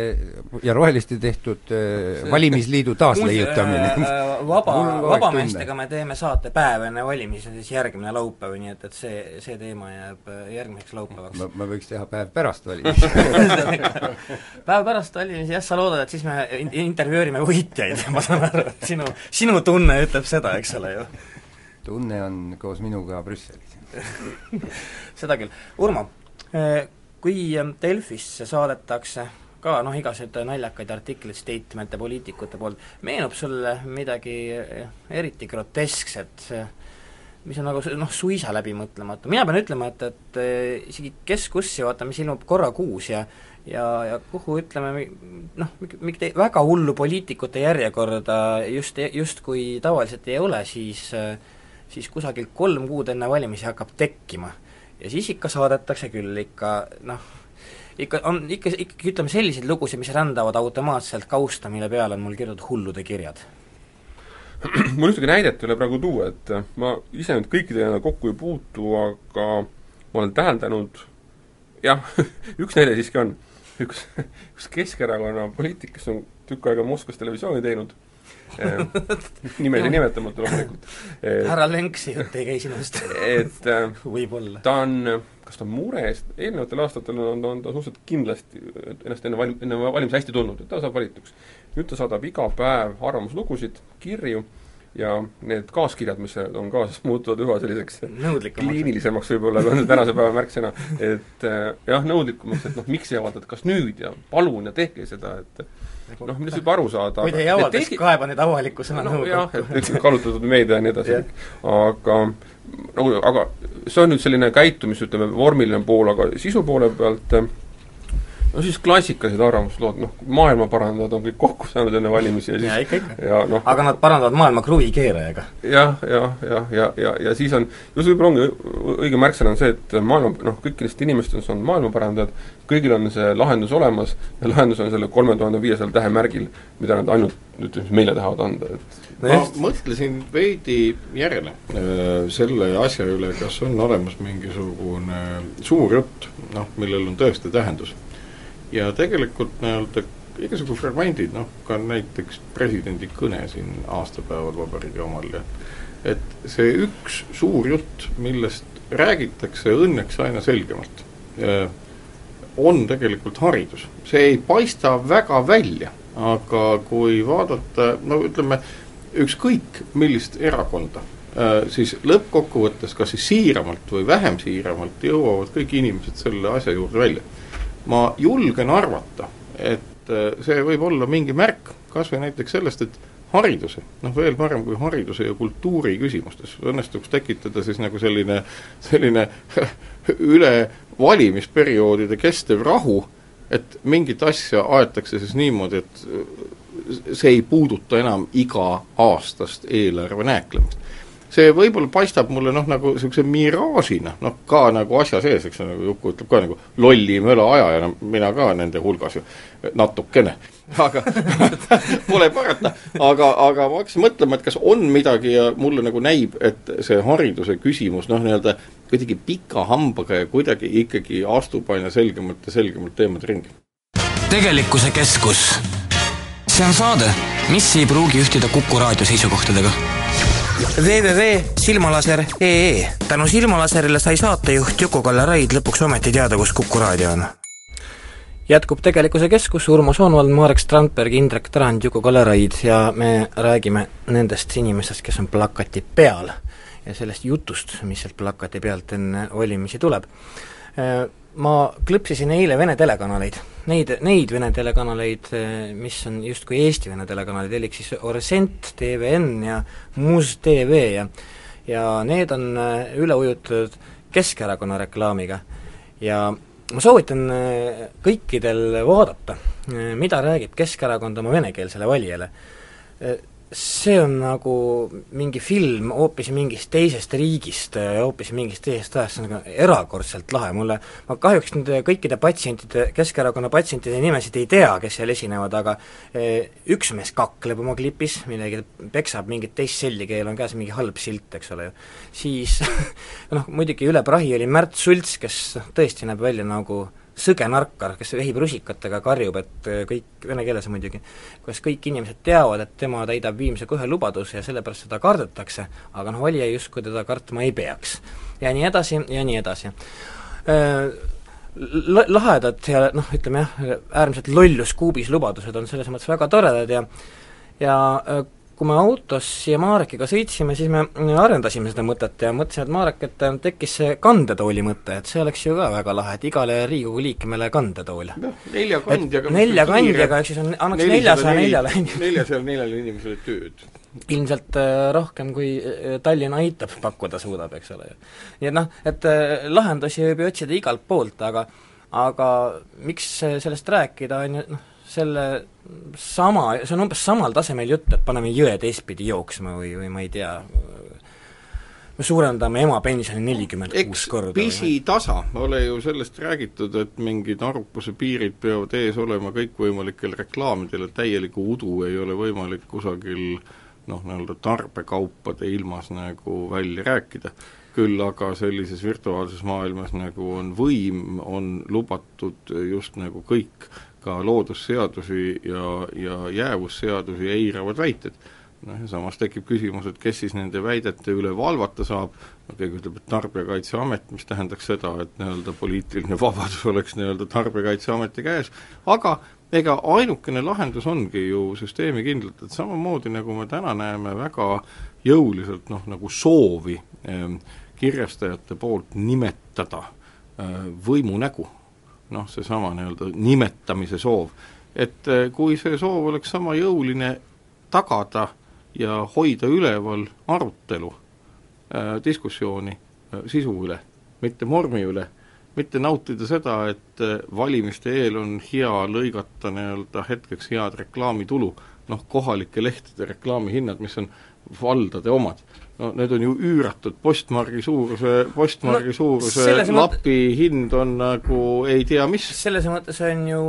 ja roheliste tehtud äh, valimisliidu taasleiutamine. *laughs* äh, vaba vabameestega me teeme saate päev enne valimisi, siis järgmine laupäev, nii et, et see, see teema jääb äh, järgmiseks laupäevaks. ma, võiks teha päev pärast valimisi. *laughs* päev pärast valimisi jah, sa loodad, et siis me in-, intervjueerime võitjaid, *laughs* ma saan aru, et sinu, sinu tunne ütleb seda, eks ole ju. tunne on koos minuga Brüsselis. seda küll. Urmo, kui Delfisse saadetakse ka noh, igasuguseid naljakaid artikleid statement'e poliitikute poolt, meenub sulle midagi eh, eriti groteskset, mis on nagu noh, suisa läbimõtlematu, mina pean ütlema, et, et eh, isegi Keskussi vaata, mis ilmub korra kuus ja ja, ja kuhu ütleme, noh, mingit väga hullu poliitikute järjekorda just, justkui tavaliselt ei ole, siis äh, siis kusagil kolm kuud enne valimisi hakkab tekkima. Ja siis ikka saadetakse küll ikka noh, ikka on ikka, ikkagi ütleme selliseid lugusid, mis rändavad automaatselt kausta, mille peale on mul kirjutatud hullude kirjad. *clears throat* mul ühtegi näidet ei ole praegu tuua, et äh, ma ise nüüd kõikidega kokku ei puutu, aga ma olen täheldanud, jah, *laughs* üks näide siiski on. üks, *laughs* üks Keskerakonna poliitik, kes on tükk aega Moskvas televisiooni teinud, nimeli nimetamata loomulikult. härra Lenksi jutt ei käi sinust et äh, *laughs* võib-olla. ta on, kas ta on mures, eelnevatel aastatel on, on ta suhteliselt kindlasti ennast enne valim-, enne valimisi hästi tundnud, et ta saab valituks. nüüd ta saadab iga päev arvamuslugusid, kirju ja need kaaskirjad, mis on kaasas, muutuvad üha selliseks kliinilisemaks võib-olla, kui on tänase päeva märksõna, et äh, jah, nõudlikumaks, et noh, miks ei avaldata, kas nüüd ja palun ja tehke seda, et noh, millest võib aru saada. kui te ei avalda, siis kaeba neid avalikkusena no, nõukogu. jah, et, kallutatud meedia ja nii edasi Jah. aga nagu, aga see on nüüd selline käitumis, ütleme, vormiline pool, aga sisu poole pealt eh, no siis klassikalised arvamuslood, noh, maailma parandajad on kõik kokku saanud enne valimisi ja siis ja ikka, ikka. ja noh, aga nad parandavad maailma kruvikeerajaga. jah, jah, jah, ja, ja, ja siis on, just võib-olla ongi õi- õige märksõna on see, et maailma, noh, kõikidest inimestest on maailmaparandajad, kõigil on see lahendus olemas ja lahendus on selle kolme tuhande viiesajal tähemärgil, mida nad ainult nüüd meile tahavad anda, et ma mõtlesin veidi järele äh, selle asja üle, kas on olemas mingisugune suur jutt, noh, millel on tõesti tähendus. Ja tegelikult nii-öelda igasugu fragmendid, noh, ka näiteks presidendi kõne siin aastapäeval vabariigi omal ja et see üks suur jutt, millest räägitakse õnneks aina selgemalt, on tegelikult haridus. see ei paista väga välja, aga kui vaadata, no ütleme, ükskõik millist erakonda, siis lõppkokkuvõttes kas siis siiramalt või vähem siiramalt jõuavad kõik inimesed selle asja juurde välja. Ma julgen arvata, et see võib olla mingi märk kas või näiteks sellest, et hariduse, noh veel parem kui hariduse ja kultuuri küsimustes õnnestuks tekitada siis nagu selline, selline *laughs* üle valimisperioodide kestev rahu, et mingit asja aetakse siis niimoodi, et see ei puuduta enam iga-aastast eelarve nääklemist. See võib-olla paistab mulle noh, nagu niisuguse miraažina, noh ka nagu asja sees, eks nagu Juku ütleb ka nagu lolli möla ajajana, mina ka nende hulgas ju natukene, aga *laughs* pole parata, aga, aga ma hakkasin mõtlema, et kas on midagi ja mulle nagu näib, et see hariduse küsimus noh, nii-öelda kuidagi pika hambaga ja kuidagi ikkagi astub aina selgemalt ja selgemalt teemade ringi. tegelikkuse keskus. see on saade, mis ei pruugi ühtida Kuku raadio seisukohtadega www.silmalaser.ee tänu Silmalaserile sai saatejuht Juku-Kalle Raid lõpuks ometi teada, kus Kuku raadio on. jätkub Tegelikkuse Keskus, Urmo Soonvald, Marek Strandberg, Indrek Tarand, Juku-Kalle Raid ja me räägime nendest inimestest, kes on plakati peal ja sellest jutust, mis sealt plakati pealt enne valimisi tuleb ma klõpsisin eile Vene telekanaleid, neid, neid Vene telekanaleid, mis on justkui Eesti Vene telekanalid, elik siis Oresent, TVN ja Muz TV ja ja need on äh, üle ujutatud Keskerakonna reklaamiga. ja ma soovitan äh, kõikidel vaadata, mida räägib Keskerakond oma venekeelsele valijale see on nagu mingi film hoopis mingist teisest riigist, hoopis mingist teisest ajast, see on nagu erakordselt lahe, mulle, ma kahjuks nende kõikide patsientide, Keskerakonna patsientide nimesid ei tea, kes seal esinevad, aga eh, üks mees kakleb oma klipis, millegi peksab mingit teist selli, kellel on käes mingi halb silt, eks ole ju. siis *laughs* noh, muidugi üle prahi oli Märt Sults, kes noh, tõesti näeb välja nagu sõge narkar, kes vehib rusikatega, karjub, et äh, kõik, vene keeles muidugi, kuidas kõik inimesed teavad, et tema täidab viimse kohe lubaduse ja sellepärast seda kardetakse, aga noh, valija justkui teda kartma ei peaks. ja nii edasi ja nii edasi. Äh, lahedad ja noh, ütleme jah, äärmiselt lollus kuubis lubadused on selles mõttes väga toredad ja ja äh, kui me autos siia Marekiga sõitsime, siis me arendasime seda mõtet ja mõtlesin, et Marek, et tekkis see kandetooli mõte, et see oleks ju ka väga lahe, et igale Riigikogu liikmele kandetool. noh, nelja kandjaga nelja kandjaga, ehk siis on, annaks neljasaja neljale neljasajale neljale inimesele tööd. ilmselt äh, rohkem, kui äh, Tallinn aitab pakkuda suudab, eks ole ju. nii et noh, et äh, lahendusi võib ju otsida igalt poolt, aga aga miks sellest rääkida, on ju noh, selle sama, see on umbes samal tasemel jutt, et paneme jõe teistpidi jooksma või, või ma ei tea, me suurendame ema pensioni nelikümmend kuus korda. pisitasa, ole ju sellest räägitud, et mingid arvukuse piirid peavad ees olema kõikvõimalikel reklaamidel, et täielikku udu ei ole võimalik kusagil noh, nii-öelda tarbekaupade ilmas nagu välja rääkida küll aga sellises virtuaalses maailmas, nagu on võim, on lubatud just nagu kõik ka loodusseadusi ja, ja jäävusseadusi eiravad väited. noh ja samas tekib küsimus, et kes siis nende väidete üle valvata saab, no keegi ütleb, et Tarbijakaitseamet, mis tähendaks seda, et nii-öelda poliitiline vabadus oleks nii-öelda Tarbijakaitseameti käes, aga ega ainukene lahendus ongi ju süsteemikindlalt, et samamoodi, nagu me täna näeme väga jõuliselt noh, nagu soovi eh, kirjastajate poolt nimetada eh, võimu nägu noh, seesama nii-öelda nimetamise soov. et eh, kui see soov oleks sama jõuline tagada ja hoida üleval arutelu äh,, diskussiooni äh, sisu üle, mitte vormi üle, mitte nautida seda, et äh, valimiste eel on hea lõigata nii-öelda hetkeks head reklaamitulu, noh, kohalike lehtede reklaamihinnad, mis on valdade omad, no need on ju üüratud, postmargi suuruse, postmargi no, suuruse lapi hind on nagu ei tea mis. selles mõttes on ju,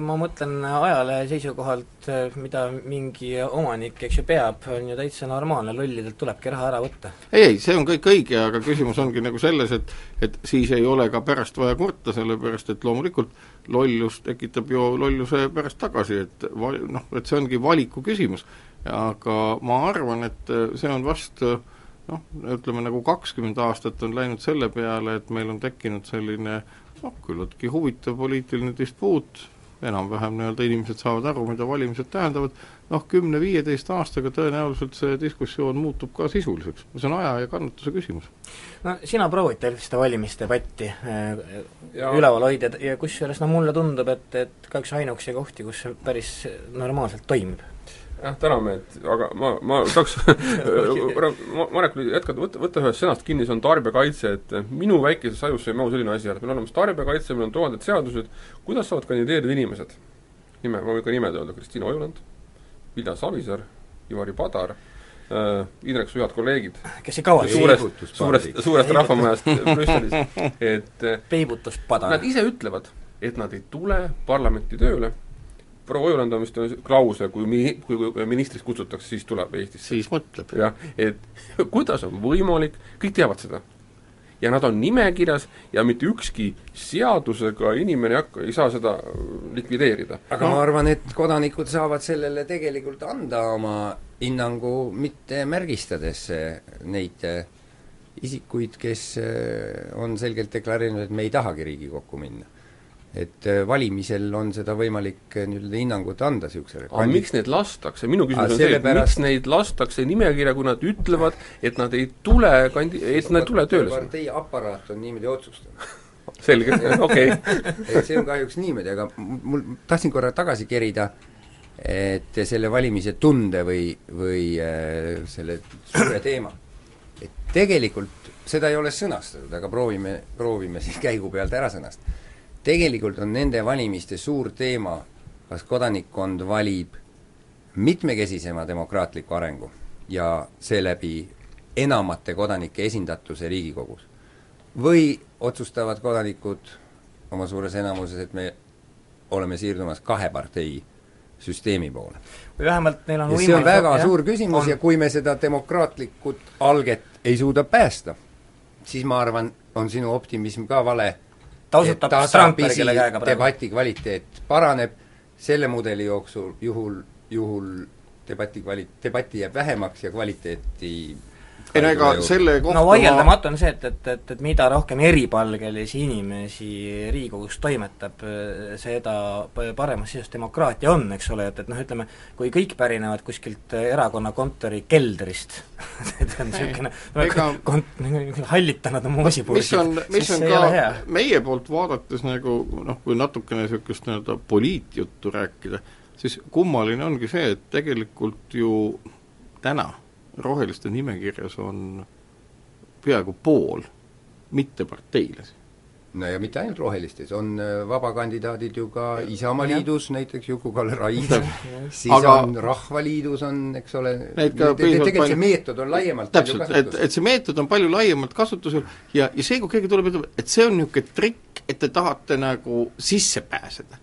ma mõtlen ajalehe seisukohalt, mida mingi omanik, eks ju, peab, on ju täitsa normaalne, lollidelt tulebki raha ära võtta. ei, ei, see on kõik õige, aga küsimus ongi nagu selles, et et siis ei ole ka pärast vaja kurta, sellepärast et loomulikult lollus tekitab ju lolluse pärast tagasi, et val-, noh, et see ongi valiku küsimus. aga ma arvan, et see on vast äh, noh, ütleme nagu kakskümmend aastat on läinud selle peale, et meil on tekkinud selline noh, küllaltki huvitav poliitiline dispuut, enam-vähem nii-öelda inimesed saavad aru, mida valimised tähendavad, noh, kümne-viieteist aastaga tõenäoliselt see diskussioon muutub ka sisuliseks, see on aja ja kannatuse küsimus. no sina proovid seda valimisdebatti äh, üleval hoida ja kusjuures no mulle tundub, et, et ka üks ainuüksi kohti, kus see päris normaalselt toimib jah, täname, et aga ma, ma tahaks *laughs* Marek, jätkata, võta, võta ühest sõnast kinni, see on tarbijakaitse, et minu väikeses ajus sai mahu selline asi, et meil on olemas tarbijakaitse, meil on tuhanded seadused, kuidas saavad kandideerida inimesed? nime, ma võin ka nimed öelda, Kristina Ojuland, Vilja Savisaar, Ivari Padar äh, Indrek, su head kolleegid. Kes ei kavatse suurest, suurest, suurest rahvamajast Brüsselis, *laughs* et äh, peibutust nad ise ütlevad, et nad ei tule parlamenti tööle, proua Ojuland on vist klausel, kui mi-, kui, ministriks kutsutakse, siis tuleb Eestisse. siis mõtleb. jah, et *laughs* kuidas on võimalik, kõik teavad seda. ja nad on nimekirjas ja mitte ükski seadusega inimene ei hakka, ei saa seda likvideerida. aga no. ma arvan, et kodanikud saavad sellele tegelikult anda oma hinnangu, mitte märgistades eh, neid eh, isikuid, kes on selgelt deklareerinud, et me ei tahagi Riigikokku minna. Et valimisel on seda võimalik nii-öelda hinnangut anda niisugusele aga miks neid lastakse, minu küsimus on see, et miks neid lastakse nimekirja, kui nad ütlevad, et nad ei tule kandi-, et nad ei tule tööle partei aparaat on niimoodi otsustanud *laughs* selge, okei. *laughs* et see on kahjuks niimoodi, aga mul, tahtsin korra tagasi kerida, et selle valimise tunde või, või äh, selle suure teema, et tegelikult seda ei ole sõnastatud, aga proovime, proovime siis *laughs* käigu pealt ära sõnastada. Tegelikult on nende valimiste suur teema, kas kodanikkond valib mitmekesisema demokraatliku arengu ja seeläbi enamate kodanike esindatuse Riigikogus või otsustavad kodanikud oma suures enamuses, et me oleme siirdumas kahe partei süsteemi poole. või vähemalt neil on ja see on väga jah, suur küsimus on. ja kui me seda demokraatlikut alget ei suuda päästa, siis ma arvan, on sinu optimism ka vale. Ta osutab kelle käega praegu. debati kvaliteet paraneb, selle mudeli jooksul, juhul, juhul debati kvali-, debatti jääb vähemaks ja kvaliteeti ei no ega selle kohta no vaieldamatu on see, et, et, et, et mida rohkem eripalgelisi inimesi Riigikogus toimetab, seda paremas seisus demokraatia on, eks ole, et, et noh, ütleme, kui kõik pärinevad kuskilt erakonna kontori keldrist *laughs* et on niisugune ega- kont-, hallitanud on moosipurgid, mis on, mis siis see ei ole hea. ka meie poolt vaadates nagu noh, kui natukene niisugust nii-öelda poliitjuttu rääkida, siis kummaline ongi see, et tegelikult ju täna roheliste nimekirjas on peaaegu pool mitteparteilasi. no ja mitte ainult rohelistes, on äh, vabakandidaadid ju ka Isamaa liidus, näiteks Juku-Kalle *laughs* Raid, siis Aga- on Rahvaliidus on, eks ole, tegelikult piisavalt see palju- meetod on laiemalt täpselt, et, et see meetod on palju laiemalt kasutusel ja, ja see, kui keegi tuleb ja ütleb, et see on niisugune trikk, et te tahate nagu sisse pääseda.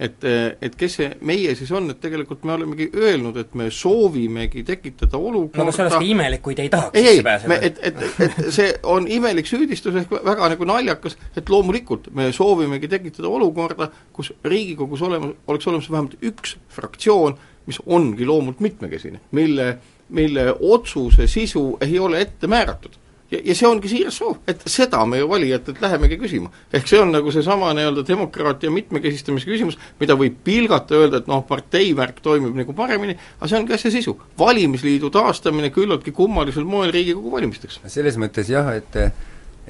Et, et kes see meie siis on, et tegelikult me olemegi öelnud, et me soovimegi tekitada no olukorda kas oleks ka imelik, kui te ei tahaks ei, ei, pääseda? me, et, et, et see on imelik süüdistus ehk väga nagu naljakas, et loomulikult me soovimegi tekitada olukorda, kus Riigikogus olema, oleks olemas vähemalt üks fraktsioon, mis ongi loomult mitmekesine, mille, mille otsuse sisu ei ole ette määratud. Ja, ja see ongi siiras soov, et seda me ju valijatelt lähemegi küsima. ehk see on nagu seesama nii-öelda demokraatia mitmekesistamise küsimus, mida võib pilgata, öelda, et noh, parteivärk toimib nagu paremini, aga see ongi asja sisu. valimisliidu taastamine küllaltki kummalisel moel Riigikogu valimisteks. selles mõttes jah, et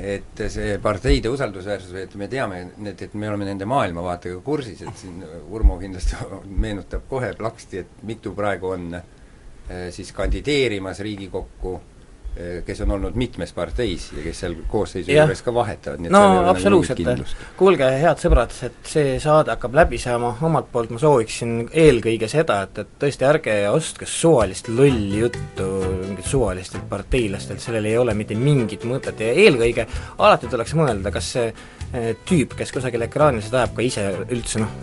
et see parteide usaldusväärsus, et me teame, et, et me oleme nende maailmavaatega kursis, et siin Urmo kindlasti *laughs* meenutab kohe plaksti, et mitu praegu on eh, siis kandideerimas Riigikokku, kes on olnud mitmes parteis ja kes seal koosseisu juures ka vahetavad, nii et no nagu absoluutselt. kindlust., kuulge, head sõbrad, et see saade hakkab läbi saama, omalt poolt ma sooviksin eelkõige seda, et, et tõesti ärge ostke suvalist lolli juttu mingit suvalistelt parteilastelt, sellel ei ole mitte mingit mõtet. Ja eelkõige alati tuleks mõelda, kas see eh, tüüp, kes kusagil ekraanil seda ajab, ka ise üldse noh,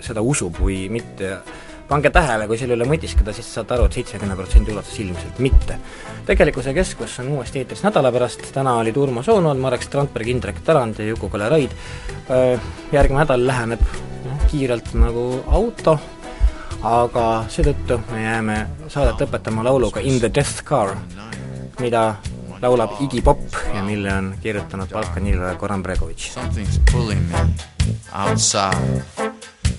seda usub või mitte pange tähele, kui selle üle mõtiskleda, siis saate aru et, et seitsekümne protsendi ulatuses ilmselt mitte. tegelikkuse keskus on uuesti eetris nädala pärast, täna olid Urmo Soonool, Marek Strandberg, Indrek Tarand ja Juku-Kalle Raid. Järgmine nädal läheneb noh, kiirelt nagu auto, aga seetõttu me jääme saadet lõpetama lauluga In the death car, mida laulab Iggy Pop ja mille on kirjutanud Balkanile Goran Bregovic. Something's pulling me outside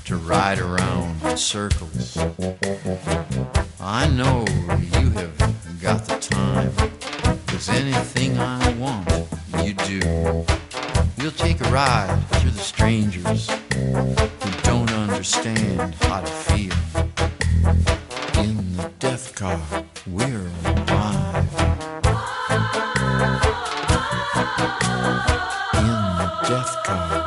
to ride around in circles. I know you have got the time, cause anything I want, you do. We'll take a ride through the strangers who don't understand how to feel. In the death car, we're alive. In the death car.